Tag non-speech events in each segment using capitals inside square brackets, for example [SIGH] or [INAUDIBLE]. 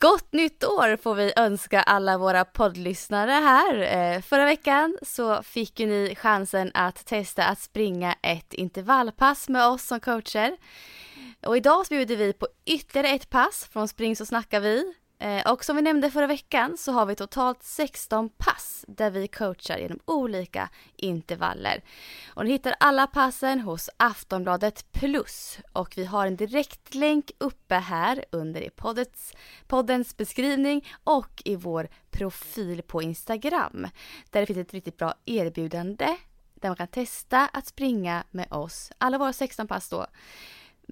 Gott nytt år får vi önska alla våra poddlyssnare här. Eh, förra veckan så fick ju ni chansen att testa att springa ett intervallpass med oss som coacher. Och idag så bjuder vi på ytterligare ett pass från Spring så snackar vi. Eh, och som vi nämnde förra veckan så har vi totalt 16 pass där vi coachar genom olika intervaller. Och ni hittar alla passen hos Aftonbladet Plus. Och vi har en direktlänk uppe här under i poddets, poddens beskrivning och i vår profil på Instagram. Där det finns ett riktigt bra erbjudande där man kan testa att springa med oss, alla våra 16 pass då,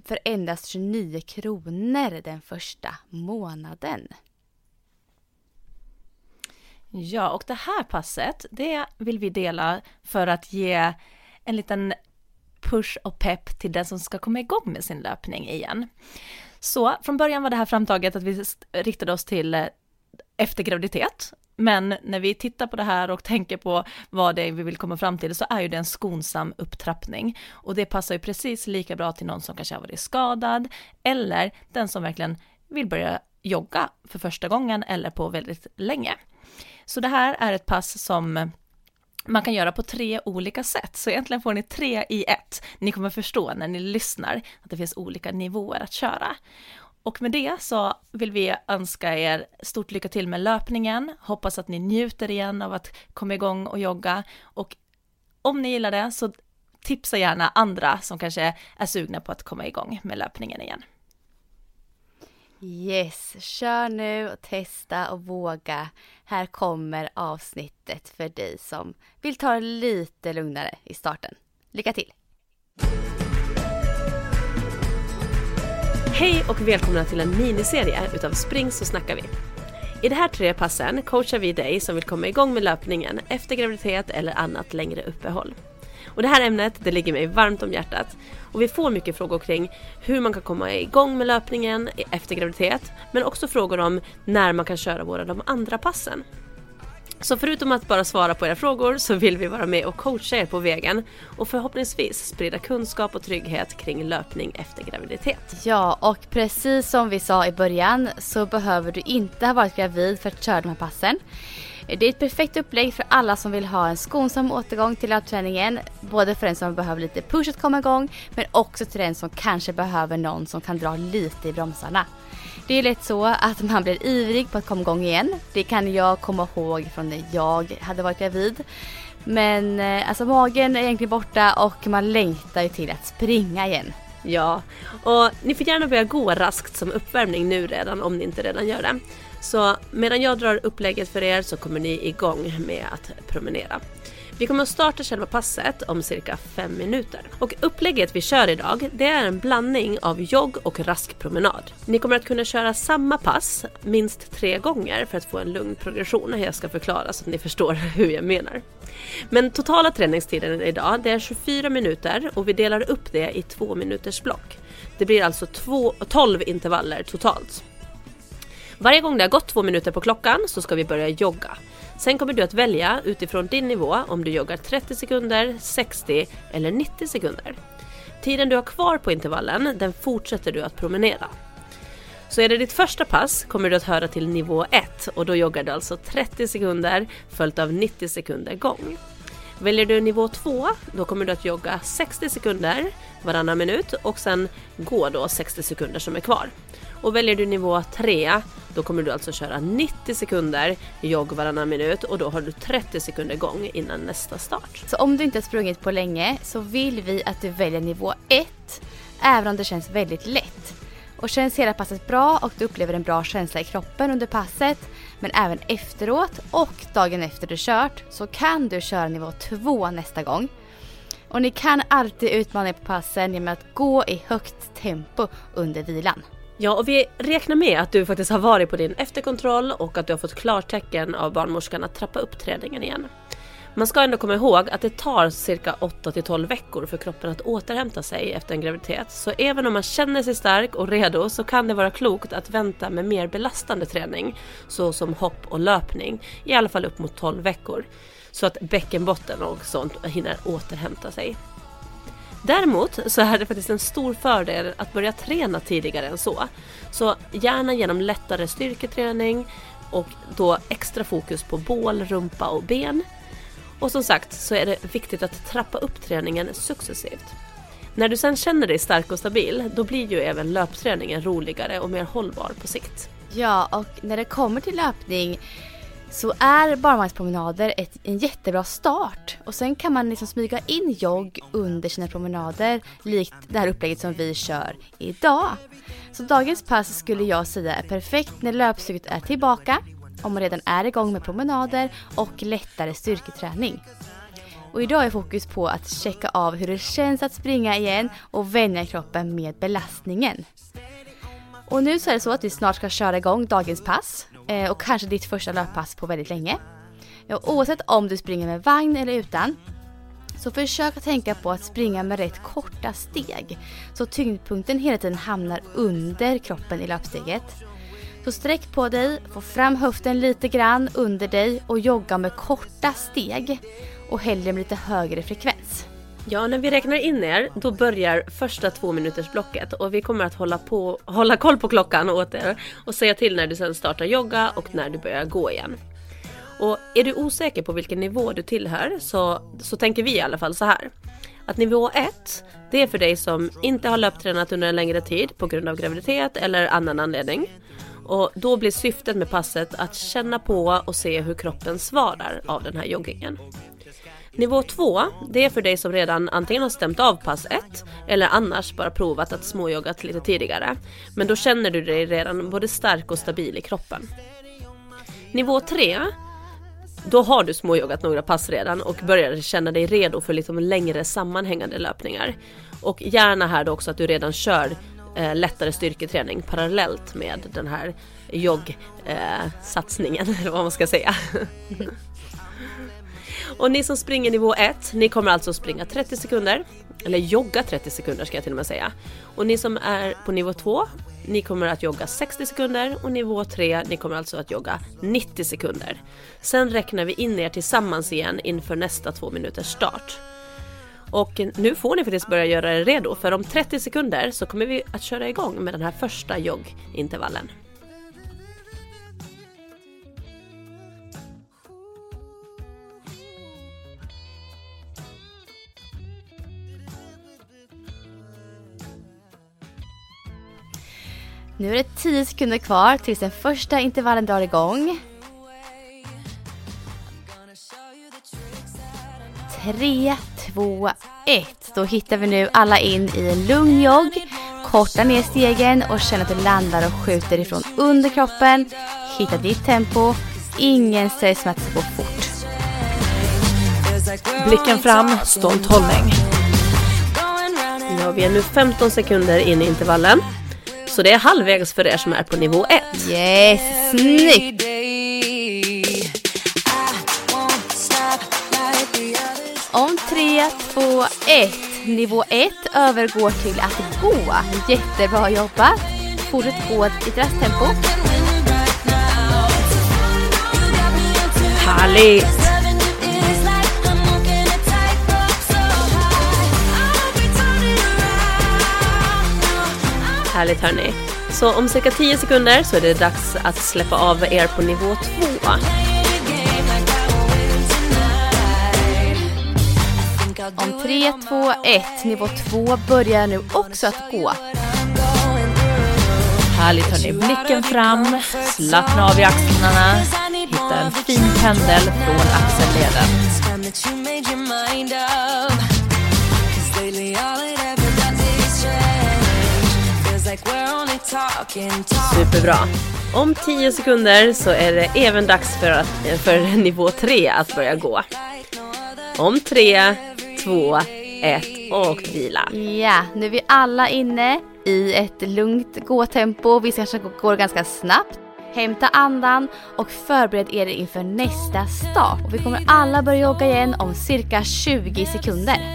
för endast 29 kronor den första månaden. Ja, och det här passet, det vill vi dela för att ge en liten push och pepp till den som ska komma igång med sin löpning igen. Så från början var det här framtaget att vi riktade oss till efter graviditet. Men när vi tittar på det här och tänker på vad det är vi vill komma fram till så är ju det en skonsam upptrappning. Och det passar ju precis lika bra till någon som kanske har varit skadad eller den som verkligen vill börja jogga för första gången eller på väldigt länge. Så det här är ett pass som man kan göra på tre olika sätt, så egentligen får ni tre i ett. Ni kommer förstå när ni lyssnar att det finns olika nivåer att köra. Och med det så vill vi önska er stort lycka till med löpningen, hoppas att ni njuter igen av att komma igång och jogga och om ni gillar det så tipsa gärna andra som kanske är sugna på att komma igång med löpningen igen. Yes, kör nu och testa och våga. Här kommer avsnittet för dig som vill ta det lite lugnare i starten. Lycka till! Hej och välkomna till en miniserie utav Spring så snackar vi. I de här tre passen coachar vi dig som vill komma igång med löpningen efter graviditet eller annat längre uppehåll. Och det här ämnet det ligger mig varmt om hjärtat och vi får mycket frågor kring hur man kan komma igång med löpningen efter graviditet men också frågor om när man kan köra våra de andra passen. Så förutom att bara svara på era frågor så vill vi vara med och coacha er på vägen och förhoppningsvis sprida kunskap och trygghet kring löpning efter graviditet. Ja, och precis som vi sa i början så behöver du inte ha varit gravid för att köra de här passen. Det är ett perfekt upplägg för alla som vill ha en skonsam återgång till löpträningen. Både för den som behöver lite push att komma igång men också till den som kanske behöver någon som kan dra lite i bromsarna. Det är lätt så att man blir ivrig på att komma igång igen. Det kan jag komma ihåg från när jag hade varit gravid. Men eh, alltså magen är egentligen borta och man längtar ju till att springa igen. Ja, och ni får gärna börja gå raskt som uppvärmning nu redan om ni inte redan gör det. Så medan jag drar upplägget för er så kommer ni igång med att promenera. Vi kommer att starta själva passet om cirka 5 minuter. Och upplägget vi kör idag, det är en blandning av jogg och rask promenad. Ni kommer att kunna köra samma pass minst tre gånger för att få en lugn progression. Jag ska förklara så att ni förstår [LAUGHS] hur jag menar. Men totala träningstiden idag, det är 24 minuter och vi delar upp det i två minuters block. Det blir alltså två, 12 intervaller totalt. Varje gång det har gått två minuter på klockan så ska vi börja jogga. Sen kommer du att välja utifrån din nivå om du joggar 30 sekunder, 60 eller 90 sekunder. Tiden du har kvar på intervallen, den fortsätter du att promenera. Så är det ditt första pass kommer du att höra till nivå 1 och då joggar du alltså 30 sekunder följt av 90 sekunder gång. Väljer du nivå 2 då kommer du att jogga 60 sekunder varannan minut och sen gå då 60 sekunder som är kvar. Och väljer du nivå 3 då kommer du alltså köra 90 sekunder jogg varannan minut och då har du 30 sekunder gång innan nästa start. Så om du inte har sprungit på länge så vill vi att du väljer nivå 1 även om det känns väldigt lätt. Och känns hela passet bra och du upplever en bra känsla i kroppen under passet men även efteråt och dagen efter du kört så kan du köra nivå 2 nästa gång. Och ni kan alltid utmana er på passen genom att gå i högt tempo under vilan. Ja, och vi räknar med att du faktiskt har varit på din efterkontroll och att du har fått klartecken av barnmorskan att trappa upp träningen igen. Man ska ändå komma ihåg att det tar cirka 8-12 veckor för kroppen att återhämta sig efter en graviditet. Så även om man känner sig stark och redo så kan det vara klokt att vänta med mer belastande träning, såsom hopp och löpning, i alla fall upp mot 12 veckor. Så att bäckenbotten och sånt hinner återhämta sig. Däremot så är det faktiskt en stor fördel att börja träna tidigare än så. Så gärna genom lättare styrketräning och då extra fokus på bål, rumpa och ben. Och som sagt så är det viktigt att trappa upp träningen successivt. När du sen känner dig stark och stabil, då blir ju även löpträningen roligare och mer hållbar på sikt. Ja, och när det kommer till löpning så är barmarkspromenader ett, en jättebra start. Och sen kan man liksom smyga in jogg under sina promenader likt det här upplägget som vi kör idag. Så dagens pass skulle jag säga är perfekt när löpsuget är tillbaka, om man redan är igång med promenader och lättare styrketräning. Och idag är fokus på att checka av hur det känns att springa igen och vänja kroppen med belastningen. Och nu så är det så att vi snart ska köra igång dagens pass Eh, och kanske ditt första löppass på väldigt länge. Och oavsett om du springer med vagn eller utan så försök att tänka på att springa med rätt korta steg så tyngdpunkten hela tiden hamnar under kroppen i löpsteget. Så sträck på dig, få fram höften lite grann under dig och jogga med korta steg och hellre med lite högre frekvens. Ja, när vi räknar in er, då börjar första två minuters blocket och vi kommer att hålla, på, hålla koll på klockan åt er och säga till när du sen startar jogga och när du börjar gå igen. Och är du osäker på vilken nivå du tillhör så, så tänker vi i alla fall så här. Att nivå 1, det är för dig som inte har löptränat under en längre tid på grund av graviditet eller annan anledning. Och då blir syftet med passet att känna på och se hur kroppen svarar av den här joggingen. Nivå 2, det är för dig som redan antingen har stämt av pass 1 eller annars bara provat att småjogga lite tidigare. Men då känner du dig redan både stark och stabil i kroppen. Nivå 3, då har du småjoggat några pass redan och börjar känna dig redo för liksom längre sammanhängande löpningar. Och gärna här då också att du redan kör eh, lättare styrketräning parallellt med den här joggsatsningen, eh, [LAUGHS] eller vad man ska säga. [LAUGHS] Och ni som springer nivå 1, ni kommer alltså springa 30 sekunder. Eller jogga 30 sekunder ska jag till och med säga. Och ni som är på nivå 2, ni kommer att jogga 60 sekunder och nivå 3, ni kommer alltså att jogga 90 sekunder. Sen räknar vi in er tillsammans igen inför nästa två minuters start. Och nu får ni faktiskt börja göra er redo för om 30 sekunder så kommer vi att köra igång med den här första joggintervallen. Nu är det 10 sekunder kvar tills den första intervallen drar igång. Tre, två, ett. Då hittar vi nu alla in i en lugn jogg. Korta ner stegen och känn att du landar och skjuter ifrån under kroppen. Hitta ditt tempo. Ingen stress med att gå fort. Blicken fram, stolt hållning. Ja, vi är nu 15 sekunder in i intervallen. Så det är halvvägs för er som är på nivå 1. Yes, snyggt! Om 3, 2, 1. Nivå 1 övergår till att gå. Jättebra jobbat. Fortsätt gå i ett rasttempo. Härligt! Härligt hörni. Så om cirka 10 sekunder så är det dags att släppa av er på nivå 2. Om 3, 2, 1. Nivå 2 börjar nu också att gå. Härligt hörni, blicken fram, slappna av i axlarna, hitta en fin pendel från axelleden. Superbra. Om 10 sekunder så är det även dags för, att, för nivå 3 att börja gå. Om 3, 2, 1 och vila. Ja, nu är vi alla inne i ett lugnt gåtempo. Vi kanske går ganska snabbt. Hämta andan och förbered er inför nästa start. Och vi kommer alla börja jogga igen om cirka 20 sekunder.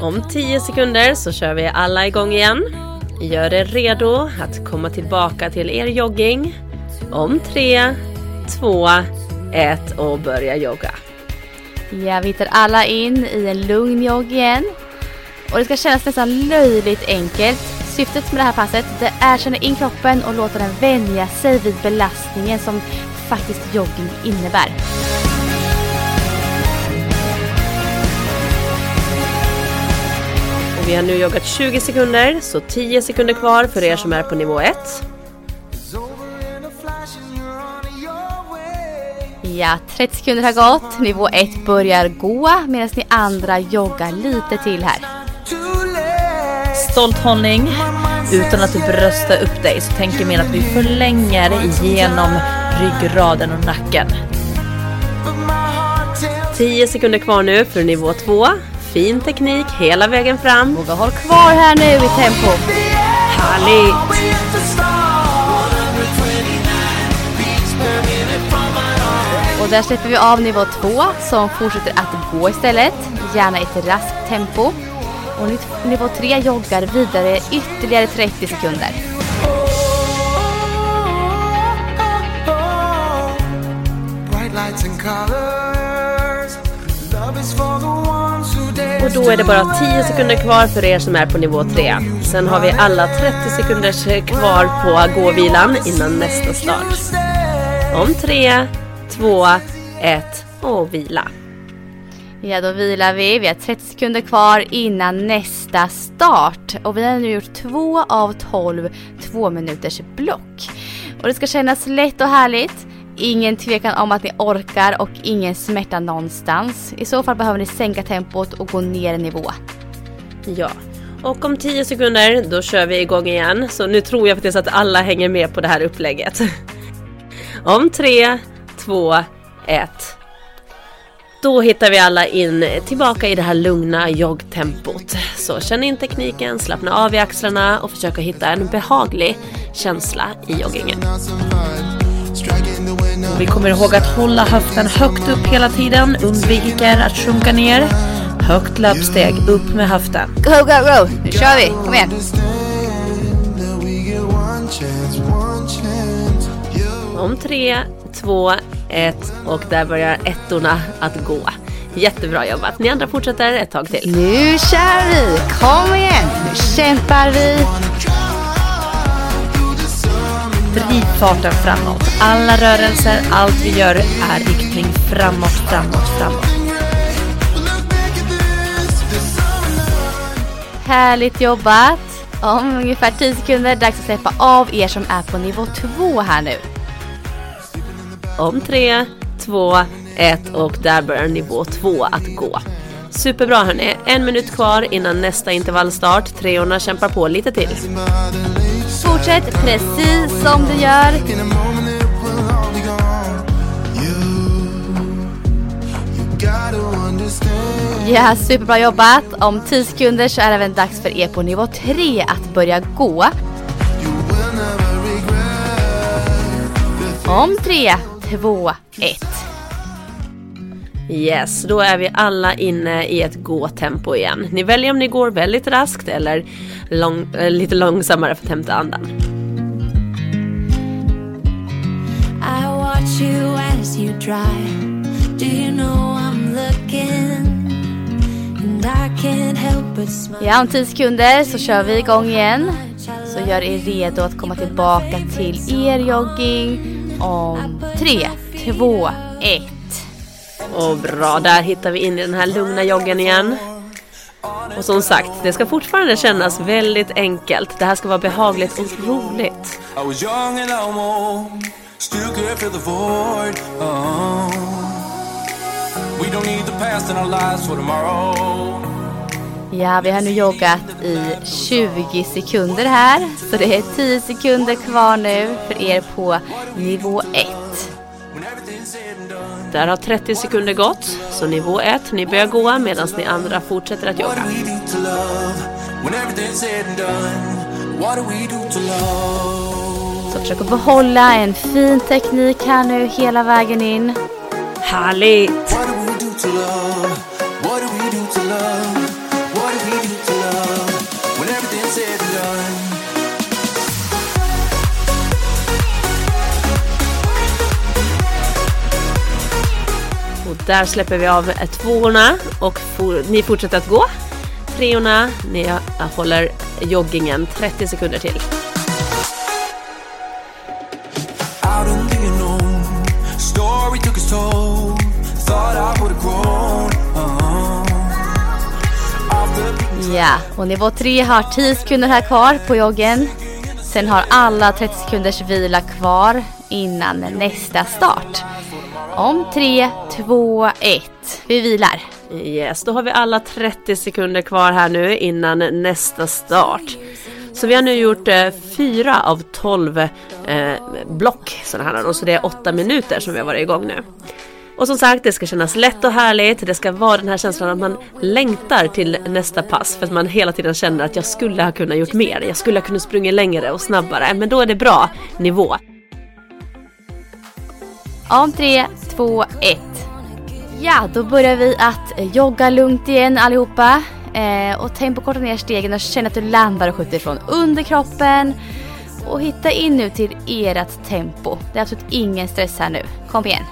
Om 10 sekunder så kör vi alla igång igen. Gör er redo att komma tillbaka till er jogging. Om 3, 2, 1 och börja jogga. Ja, vi hittar alla in i en lugn jogg igen. Och det ska kännas nästan löjligt enkelt. Syftet med det här passet det är att känna in kroppen och låta den vänja sig vid belastningen som faktiskt jogging innebär. Vi har nu joggat 20 sekunder, så 10 sekunder kvar för er som är på nivå 1. Ja, 30 sekunder har gått. Nivå 1 börjar gå medan ni andra joggar lite till här. Stolt hållning. Utan att du bröstar upp dig så tänker mer att vi förlänger genom ryggraden och nacken. 10 sekunder kvar nu för nivå 2. Fin teknik hela vägen fram. Våga håll kvar här nu i tempo. Härligt! Och där släpper vi av nivå 2 som fortsätter att gå istället. Gärna i ett raskt tempo. Och nivå 3 joggar vidare ytterligare 30 sekunder. Och då är det bara 10 sekunder kvar för er som är på nivå 3. Sen har vi alla 30 sekunder kvar på gåvilan innan nästa start. Om 3, 2, 1 och vila. Ja, då vilar vi. Vi har 30 sekunder kvar innan nästa start. Och vi har nu gjort två av 12 två minuters block. Och det ska kännas lätt och härligt. Ingen tvekan om att ni orkar och ingen smärta någonstans. I så fall behöver ni sänka tempot och gå ner i nivå. Ja, och om 10 sekunder då kör vi igång igen. Så nu tror jag faktiskt att alla hänger med på det här upplägget. [LAUGHS] Om 3, 2, 1. Då hittar vi alla in tillbaka i det här lugna joggtempot. Så känn in tekniken, slappna av i axlarna och försök att hitta en behaglig känsla i joggingen. Vi kommer ihåg att hålla höften högt upp hela tiden, undviker att sjunka ner. Högt löpsteg, upp med höften. Go, go, go! Nu kör vi! Kom igen! Om 3, 2, 1 och där börjar ettorna att gå. Jättebra jobbat. Ni andra fortsätter ett tag till. Nu kör vi! Kom igen! Nu kämpar vi! Driv farten framåt. Alla rörelser, allt vi gör är riktning framåt, framåt, framåt. Härligt jobbat! Om ungefär 10 sekunder dags att släppa av er som är på nivå 2 här nu. Om 3, 2, 1 och där börjar nivå 2 att gå. Superbra hörni, en minut kvar innan nästa intervallstart. Treorna kämpar på lite till. Fortsätt precis som du gör. Ja, superbra jobbat. Om 10 sekunder så är det även dags för er på nivå 3 att börja gå. Om 3, 2, 1. Yes, då är vi alla inne i ett gåtempo igen. Ni väljer om ni går väldigt raskt eller lång, äh, lite långsammare för att hämta andan. I watch you as you drive. Do you know I'm looking? And I can't help but smile. Ja, om 10 sekunder så kör vi igång igen. Så gör er redo att komma tillbaka till er jogging om 3, 2, 1. Och bra, där hittar vi in i den här lugna joggen igen. Och som sagt, det ska fortfarande kännas väldigt enkelt. Det här ska vara behagligt och roligt. Tomorrow. Ja, vi har nu joggat i 20 sekunder här. Så det är 10 sekunder kvar nu för er på nivå 1. Där har 30 sekunder gått, så nivå 1, ni börjar gå medan ni andra fortsätter att jogga. love? Så försök att behålla en fin teknik här nu hela vägen in. Härligt! Där släpper vi av tvåorna och for, ni fortsätter att gå. Treorna, ni håller joggingen 30 sekunder till. Uh-huh. Ja, och nivå 3 har 10 sekunder här kvar på joggen. Sen har alla 30 sekunders vila kvar innan nästa start. Om 3, 2, 1. Vi vilar. Yes, då har vi alla 30 sekunder kvar här nu innan nästa start. Så vi har nu gjort eh, fyra av 12 eh, block sådana här då, så det är åtta minuter som vi har varit igång nu. Och som sagt, det ska kännas lätt och härligt. Det ska vara den här känslan att man längtar till nästa pass för att man hela tiden känner att jag skulle ha kunnat gjort mer. Jag skulle ha kunnat springa längre och snabbare, men då är det bra nivå. Om 3, 2, 1. Ja, då börjar vi att jogga lugnt igen allihopa. Eh, och tempokorta ner stegen och känna att du landar och skjuter ifrån underkroppen. Och hitta in nu till ert tempo. Det är absolut ingen stress här nu. Kom igen.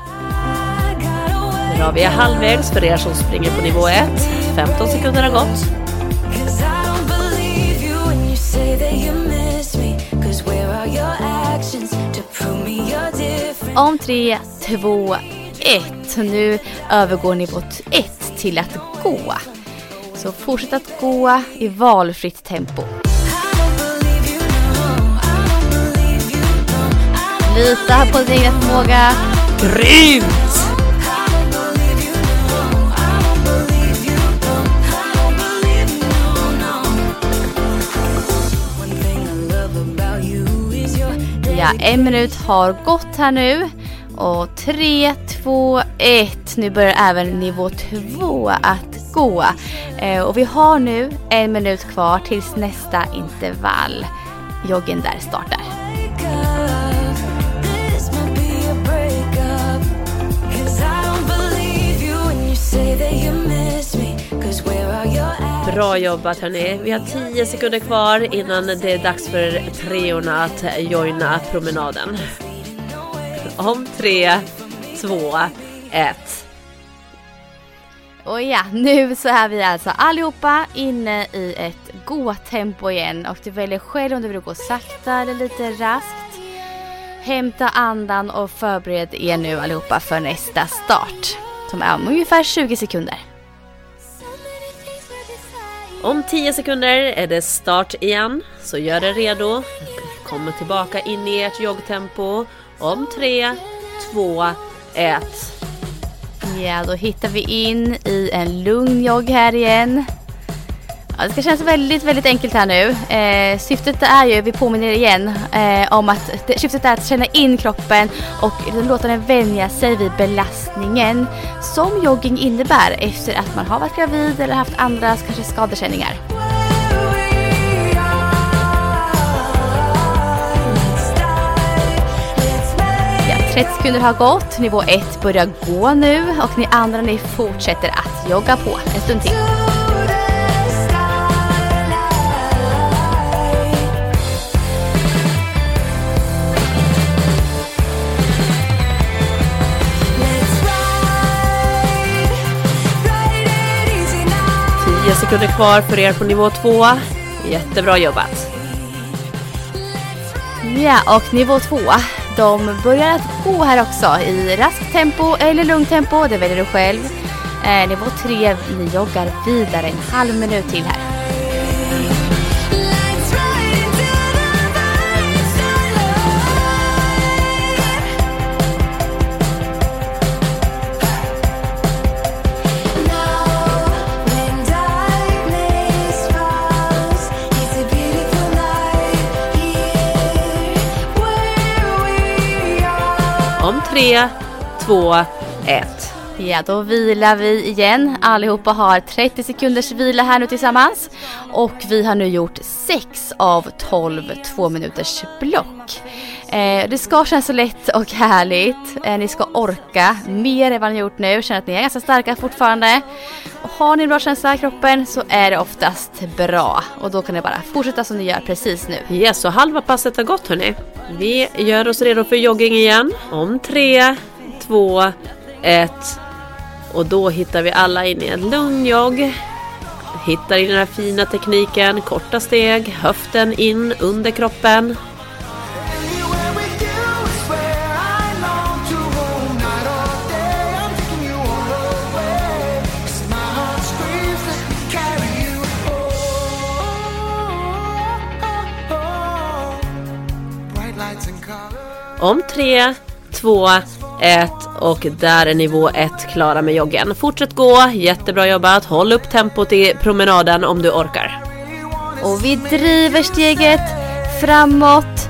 Bra, vi är halvvägs för er som springer på nivå 1. 15 sekunder har gått. Om tre, två, ett. Nu övergår nivå ett till att gå. Så fortsätt att gå i valfritt tempo. Lita på din egen förmåga. Grymt! Ja, en minut har gått här nu. Och 3, 2, 1. Nu börjar även nivå 2 att gå. Eh, och vi har nu en minut kvar tills nästa intervall. Joggen där startar. breakup. This Bra jobbat hörni. Vi har 10 sekunder kvar innan det är dags för treorna att joina promenaden. Om 3, 2, 1. Och ja, nu så är vi alltså allihopa inne i ett gåtempo igen och du väljer själv om du vill gå sakta eller lite raskt. Hämta andan och förbered er nu allihopa för nästa start som är om ungefär 20 sekunder. Om 10 sekunder är det start igen, så gör er redo. Kommer tillbaka in i ert joggtempo. Om 3, 2, 1. Ja, då hittar vi in i en lugn jogg här igen. Ja, det ska kännas väldigt, väldigt enkelt här nu. Eh, syftet är ju, vi påminner er igen, eh, om att det, syftet är att känna in kroppen och låta den vänja sig vid belastningen som jogging innebär efter att man har varit gravid eller haft andra kanske skadekänningar. Ja, 30 sekunder har gått, nivå 1 börjar gå nu och ni andra ni fortsätter att jogga på en stund till. 10 sekunder kvar för er på nivå 2. Jättebra jobbat. Ja, och nivå 2, de börjar att gå här också i raskt tempo eller lugnt tempo, det väljer du själv. Eh, nivå 3, ni joggar vidare en halv minut till här. 3, två, ett. Ja, då vilar vi igen. Allihopa har 30 sekunders vila här nu tillsammans. Och vi har nu gjort 6 av 12 två minuters block. Eh, det ska kännas så lätt och härligt. Eh, ni ska orka mer än vad ni gjort nu. Känner att ni är ganska starka fortfarande. Och har ni en bra känsla i kroppen så är det oftast bra. Och då kan ni bara fortsätta som ni gör precis nu. Yes, så halva passet har gått hörni. Vi gör oss redo för jogging igen. Om tre, två, ett. Och då hittar vi alla in i en lugn jogg. Hittar in i den här fina tekniken. Korta steg, höften in under kroppen. Om tre, två, ett och där är nivå ett klara med joggen. Fortsätt gå, jättebra jobbat. Håll upp tempot i promenaden om du orkar. Och vi driver steget framåt.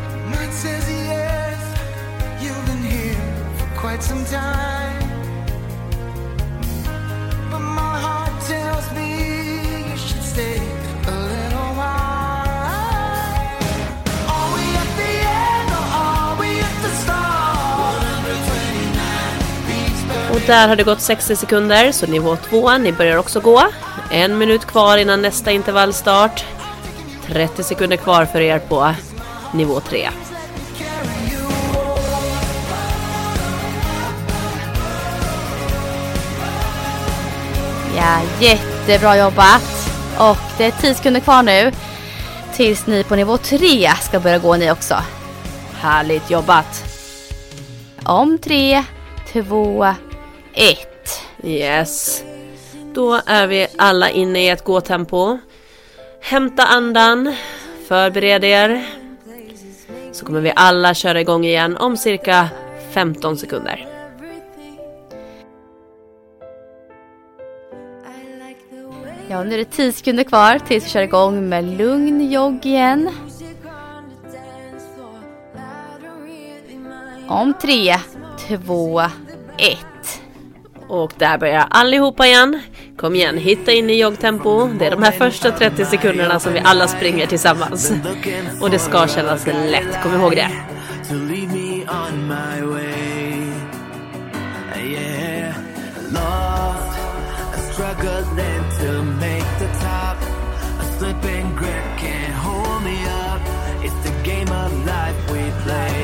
Där har det gått 60 sekunder, så nivå 2, ni börjar också gå. En minut kvar innan nästa intervallstart. 30 sekunder kvar för er på nivå 3. Ja, jättebra jobbat. Och det är 10 sekunder kvar nu. Tills ni på nivå 3 ska börja gå ni också. Härligt jobbat! Om 3, 2, 1. Yes. Då är vi alla inne i ett gåtempo. Hämta andan, förbered er. Så kommer vi alla köra igång igen om cirka 15 sekunder. Ja, nu är det 10 sekunder kvar tills vi kör igång med lugn jogg igen. Om 3, 2, 1. Och där börjar allihopa igen. Kom igen, hitta in i joggtempo. Det är de här första 30 sekunderna som vi alla springer tillsammans. Och det ska kännas lätt, kom ihåg det. slipping grip can't hold me up. It's the game of life we play.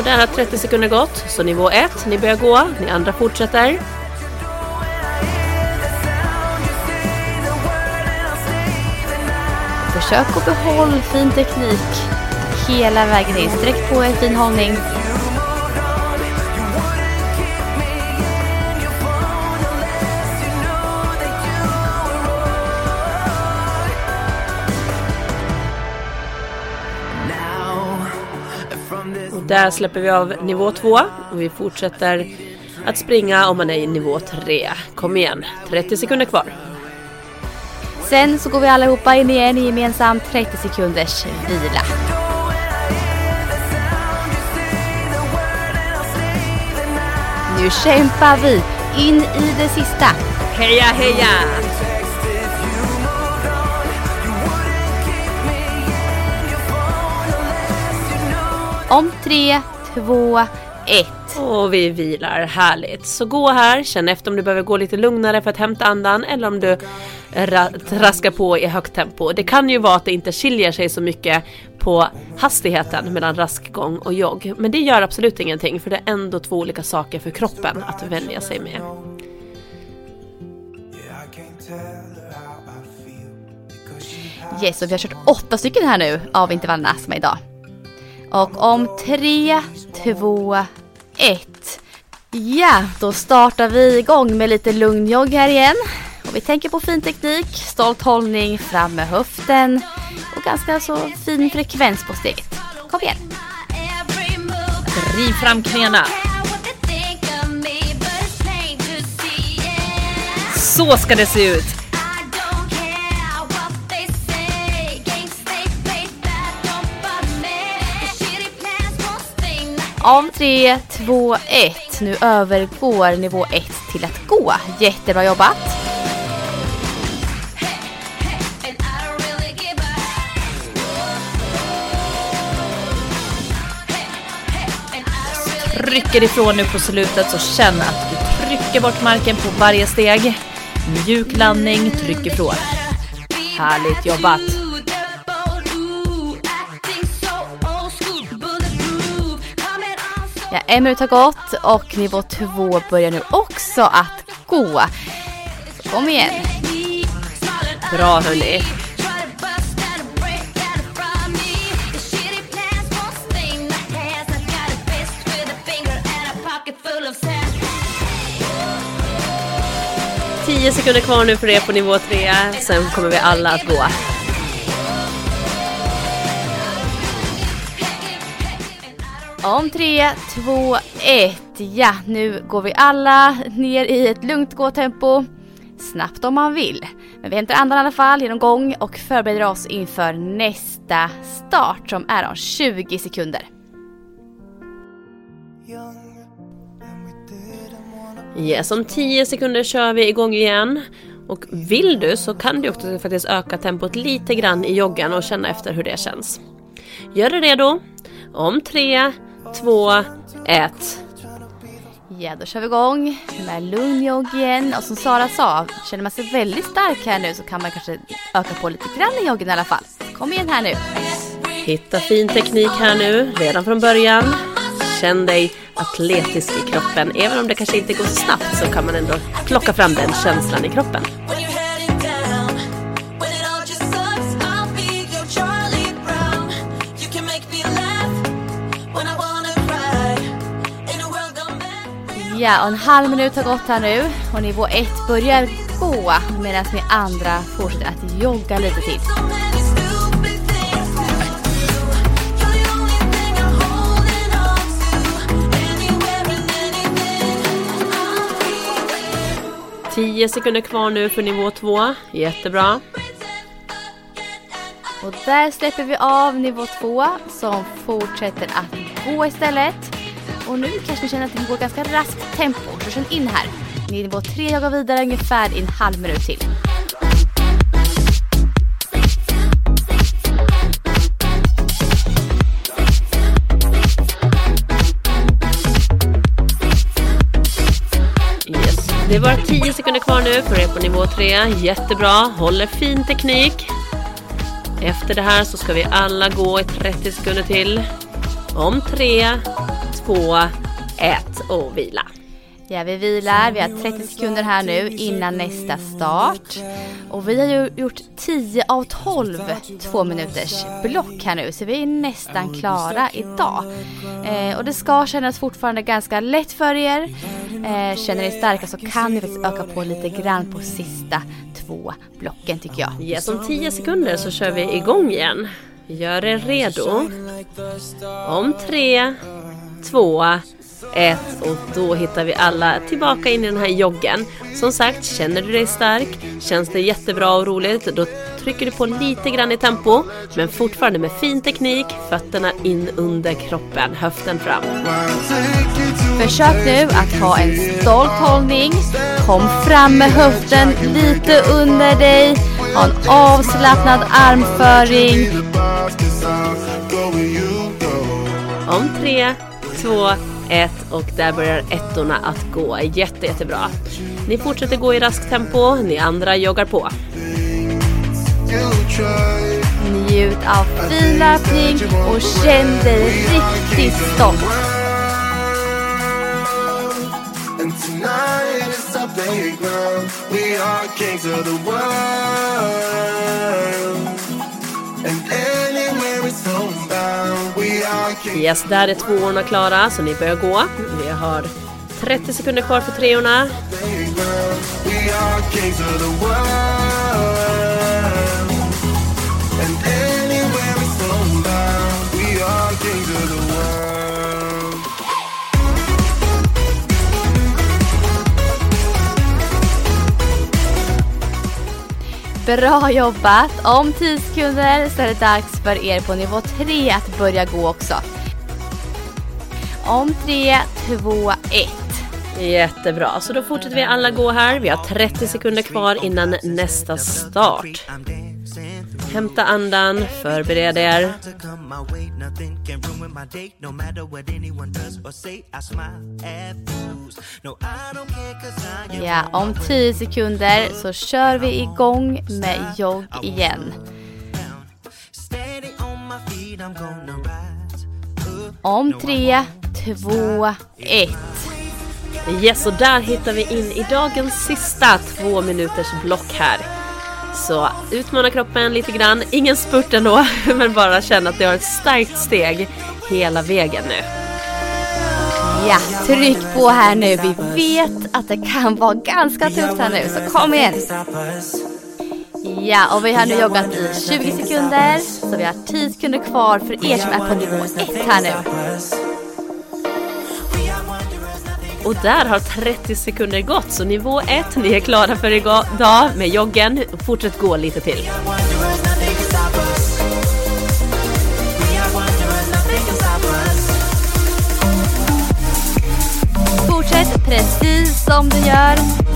Och där har 30 sekunder gått, så nivå 1, ni börjar gå, ni andra fortsätter. Försök att behålla fin teknik hela vägen in. Sträck på er fin hållning. Där släpper vi av nivå 2 och vi fortsätter att springa om man är i nivå 3. Kom igen, 30 sekunder kvar. Sen så går vi allihopa in igen i gemensam 30 sekunders vila. Nu kämpar vi in i det sista. Heja heja! Om tre, två, ett. Och vi vilar, härligt. Så gå här, känn efter om du behöver gå lite lugnare för att hämta andan eller om du ra- traskar på i högt tempo. Det kan ju vara att det inte skiljer sig så mycket på hastigheten mellan rask gång och jogg. Men det gör absolut ingenting för det är ändå två olika saker för kroppen att vänja sig med. Yes, och vi har kört åtta stycken här nu av intervallerna som är idag. Och om tre, två, ett. Ja, då startar vi igång med lite lugn jogg här igen. Och vi tänker på fin teknik, stolt hållning, fram med höften och ganska så fin frekvens på steget. Kom igen! Driv fram knäna. Så ska det se ut. Om 3, 2, 1. Nu övergår nivå ett till att gå. Jättebra jobbat. Trycker ifrån nu på slutet så känn att du trycker bort marken på varje steg. Mjuk landning, tryck ifrån. Härligt jobbat! Ja, en minut har gått och nivå 2 börjar nu också att gå. Så kom igen. Bra hörni. Tio sekunder kvar nu för er på nivå 3. Sen kommer vi alla att gå. Om 3, 2, 1. Ja, nu går vi alla ner i ett lugnt gåtempo. Snabbt om man vill. Men vi hämtar andan i alla fall genom gång och förbereder oss inför nästa start som är om 20 sekunder. Yes, om 10 sekunder kör vi igång igen. Och vill du så kan du också faktiskt öka tempot lite grann i joggen och känna efter hur det känns. Gör dig redo. Om 3, 2, 1. Ja, då kör vi igång med lugn jogg igen. Och som Sara sa, känner man sig väldigt stark här nu så kan man kanske öka på lite grann i joggen i alla fall. Kom igen här nu. Hitta fin teknik här nu, redan från början. Känn dig atletisk i kroppen. Även om det kanske inte går så snabbt så kan man ändå plocka fram den känslan i kroppen. Ja, och en halv minut har gått här nu och nivå 1 börjar gå medan ni andra fortsätter att jogga lite till. Tio sekunder kvar nu för nivå 2. Jättebra. Och där släpper vi av nivå 2 som fortsätter att gå istället. Och nu kanske ni känner att det går ganska raskt tempo, så känn in här. Nivå 3 går vidare ungefär i en halv minut till. Yes. Det är bara 10 sekunder kvar nu för er på nivå 3. Jättebra, håller fin teknik. Efter det här så ska vi alla gå i 30 sekunder till. Om 3, 2, 1 och vila. Ja, vi vilar. Vi har 30 sekunder här nu innan nästa start. Och vi har ju gjort 10 av 12 två minuters block här nu, så vi är nästan klara idag. Eh, och det ska kännas fortfarande ganska lätt för er. Eh, känner ni starka så kan ni faktiskt öka på lite grann på sista två blocken tycker jag. Yes, om 10 sekunder så kör vi igång igen. Gör er redo. Om 3, 2, 1 och då hittar vi alla tillbaka in i den här joggen. Som sagt, känner du dig stark, känns det jättebra och roligt, då trycker du på lite grann i tempo, men fortfarande med fin teknik, fötterna in under kroppen, höften fram. Försök nu att ha en stolt hållning. Kom fram med höften lite under dig. Ha en avslappnad armföring. Om 3, 2, 1 och där börjar ettorna att gå. Jätte, jättebra. Ni fortsätter gå i raskt tempo, ni andra joggar på. Njut av fin löpning och känn dig riktigt stolt. And Yes, där är tvåorna klara så ni börjar gå. Vi har 30 sekunder kvar för treorna. Bra jobbat! Om 10 sekunder så är det dags för er på nivå 3 att börja gå också. om tre, två, ett. Jättebra, så då fortsätter vi alla gå här. Vi har 30 sekunder kvar innan nästa start. Hämta andan, förbered er. Ja, om 10 sekunder så kör vi igång med jogg igen. Om tre, två, ett. Yes, och där hittar vi in i dagens sista två minuters block här. Så utmana kroppen lite grann, ingen spurt ändå, [LAUGHS] men bara känna att du har ett starkt steg hela vägen nu. Ja, tryck på här nu. Vi vet att det kan vara ganska tufft här nu, så kom igen. Ja, och vi har nu joggat i 20 sekunder, så vi har 10 sekunder kvar för er som är på nivå 1 här nu. Och där har 30 sekunder gått, så nivå 1, ni är klara för idag med joggen. Fortsätt gå lite till. Fortsätt precis som du gör.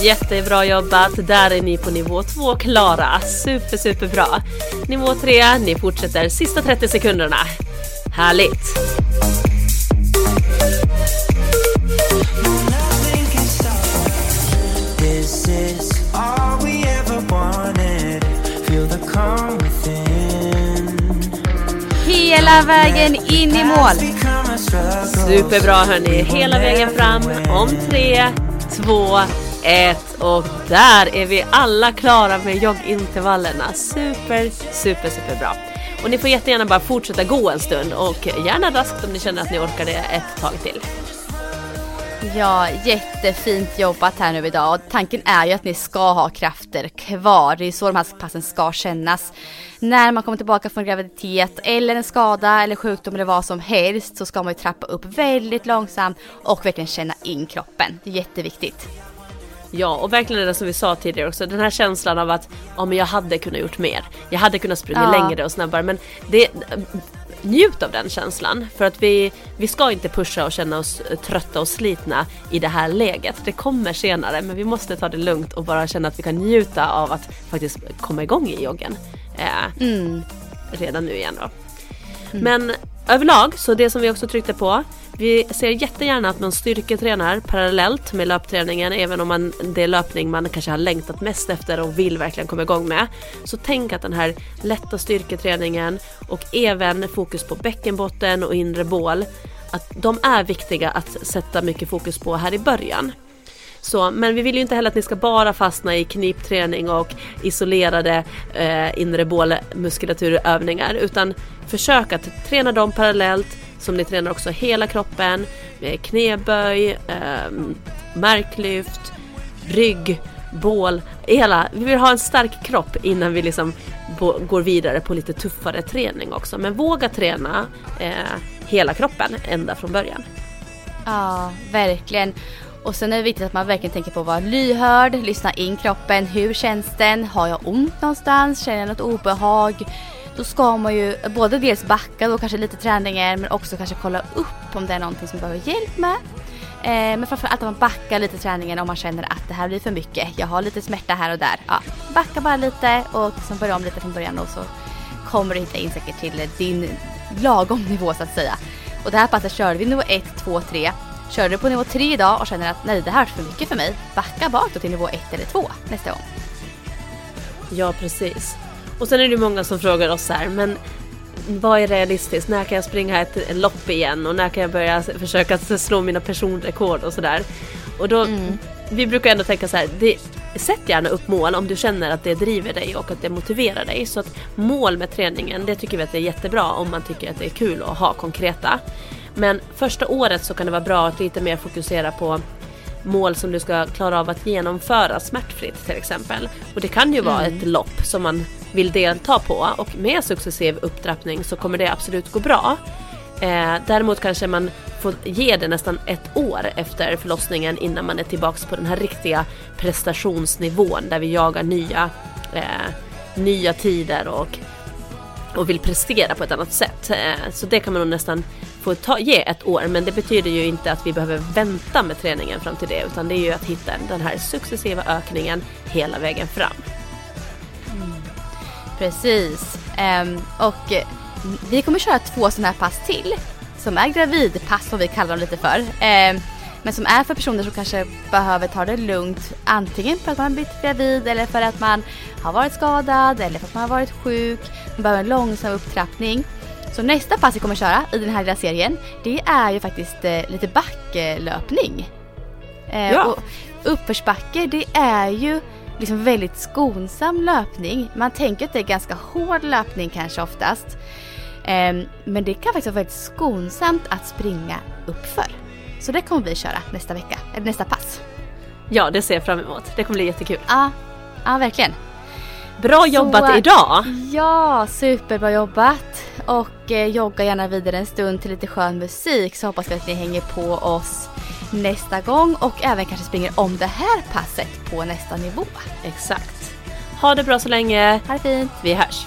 Jättebra jobbat, där är ni på nivå 2 klara. Super, superbra. Nivå 3, ni fortsätter sista 30 sekunderna. Härligt! Hela vägen in i mål. Superbra hörni, hela vägen fram om 3, 2, ett och där är vi alla klara med joggintervallerna. Super, super, super bra. Och ni får jättegärna bara fortsätta gå en stund och gärna raskt om ni känner att ni orkar det ett tag till. Ja, jättefint jobbat här nu idag. Och tanken är ju att ni ska ha krafter kvar. Det är så de här passen ska kännas. När man kommer tillbaka från graviditet eller en skada eller sjukdom eller vad som helst så ska man ju trappa upp väldigt långsamt och verkligen känna in kroppen. Det är jätteviktigt. Ja, och verkligen det som vi sa tidigare också, den här känslan av att ja, men jag hade kunnat gjort mer. Jag hade kunnat springa Ja. längre och snabbare, men det, njut av den känslan. För att vi, vi ska inte pusha och känna oss trötta och slitna i det här läget. Det kommer senare, men vi måste ta det lugnt och bara känna att vi kan njuta av att faktiskt komma igång i joggen. Eh, Mm. redan nu igen då. Men överlag, så det som vi också tryckte på, vi ser jättegärna att man styrketränar parallellt med löpträningen även om man, det är löpning man kanske har längtat mest efter och vill verkligen komma igång med. Så tänk att den här lätta styrketräningen och även fokus på bäckenbotten och inre bål, att de är viktiga att sätta mycket fokus på här i början. Så, men vi vill ju inte heller att ni ska bara fastna i knipträning och isolerade eh, inre bålmuskulaturövningar utan försök att träna dem parallellt som ni tränar också hela kroppen med knäböj, eh, marklyft, rygg, bål, hela. Vi vill ha en stark kropp innan vi liksom går vidare på lite tuffare träning också. Men våga träna eh, hela kroppen ända från början. Ja, verkligen. Och sen är det viktigt att man verkligen tänker på att vara lyhörd, lyssna in kroppen. Hur känns den? Har jag ont någonstans? Känner jag något obehag? Då ska man ju både dels backa då kanske lite träningen men också kanske kolla upp om det är någonting som behöver hjälp med. Eh, men framförallt att man backar lite träningen om man känner att det här blir för mycket. Jag har lite smärta här och där. Ja, backa bara lite och liksom börja om lite från början och så kommer du hitta in säkert till din lagom nivå så att säga. Och det här passet körde vi nivå 1, 2, 3. Kör du på nivå 3 idag och känner att nej det här är för mycket för mig, backa bak då till nivå 1 eller 2 nästa gång. Ja, precis. Och sen är det många som frågar oss här, men vad är realistiskt? När kan jag springa ett lopp igen? Och när kan jag börja försöka slå mina personrekord och sådär? Och då, vi brukar ändå tänka så här, det, sätt gärna upp mål om du känner att det driver dig och att det motiverar dig. Så att mål med träningen, det tycker vi att det är jättebra om man tycker att det är kul att ha konkreta. Men första året så kan det vara bra att lite mer fokusera på mål som du ska klara av att genomföra smärtfritt till exempel. Och det kan ju vara ett lopp som man vill delta på och med successiv upptrappning så kommer det absolut gå bra. Eh, däremot kanske man får ge det nästan ett år efter förlossningen innan man är tillbaks på den här riktiga prestationsnivån där vi jagar nya, eh, nya tider och, och vill prestera på ett annat sätt. Eh, så det kan man nog nästan få ta, ge ett år men det betyder ju inte att vi behöver vänta med träningen fram till det utan det är ju att hitta den här successiva ökningen hela vägen fram. Precis. Ehm, och eh, vi kommer köra två sådana här pass till. Som är gravidpass som vi kallar dem lite för. Ehm, men som är för personer som kanske behöver ta det lugnt. Antingen för att man har blivit gravid eller för att man har varit skadad eller för att man har varit sjuk. Man behöver en långsam upptrappning. Så nästa pass vi kommer köra i den här lilla serien det är ju faktiskt eh, lite backlöpning. Eh, Ja. och uppförsbacke det är ju liksom väldigt skonsam löpning. Man tänker att det är ganska hård löpning kanske oftast. Ehm, men det kan faktiskt vara väldigt skonsamt att springa uppför. Så det kommer vi köra nästa vecka, eller nästa pass. Ja, det ser jag fram emot. Det kommer bli jättekul. Ja, ja verkligen. Bra jobbat Så- idag! Ja, superbra jobbat. Och eh, jogga gärna vidare en stund till lite skön musik så hoppas vi att ni hänger på oss nästa gång och även kanske springer om det här passet på nästa nivå. Exakt. Ha det bra så länge. Ha det fint! Vi hörs.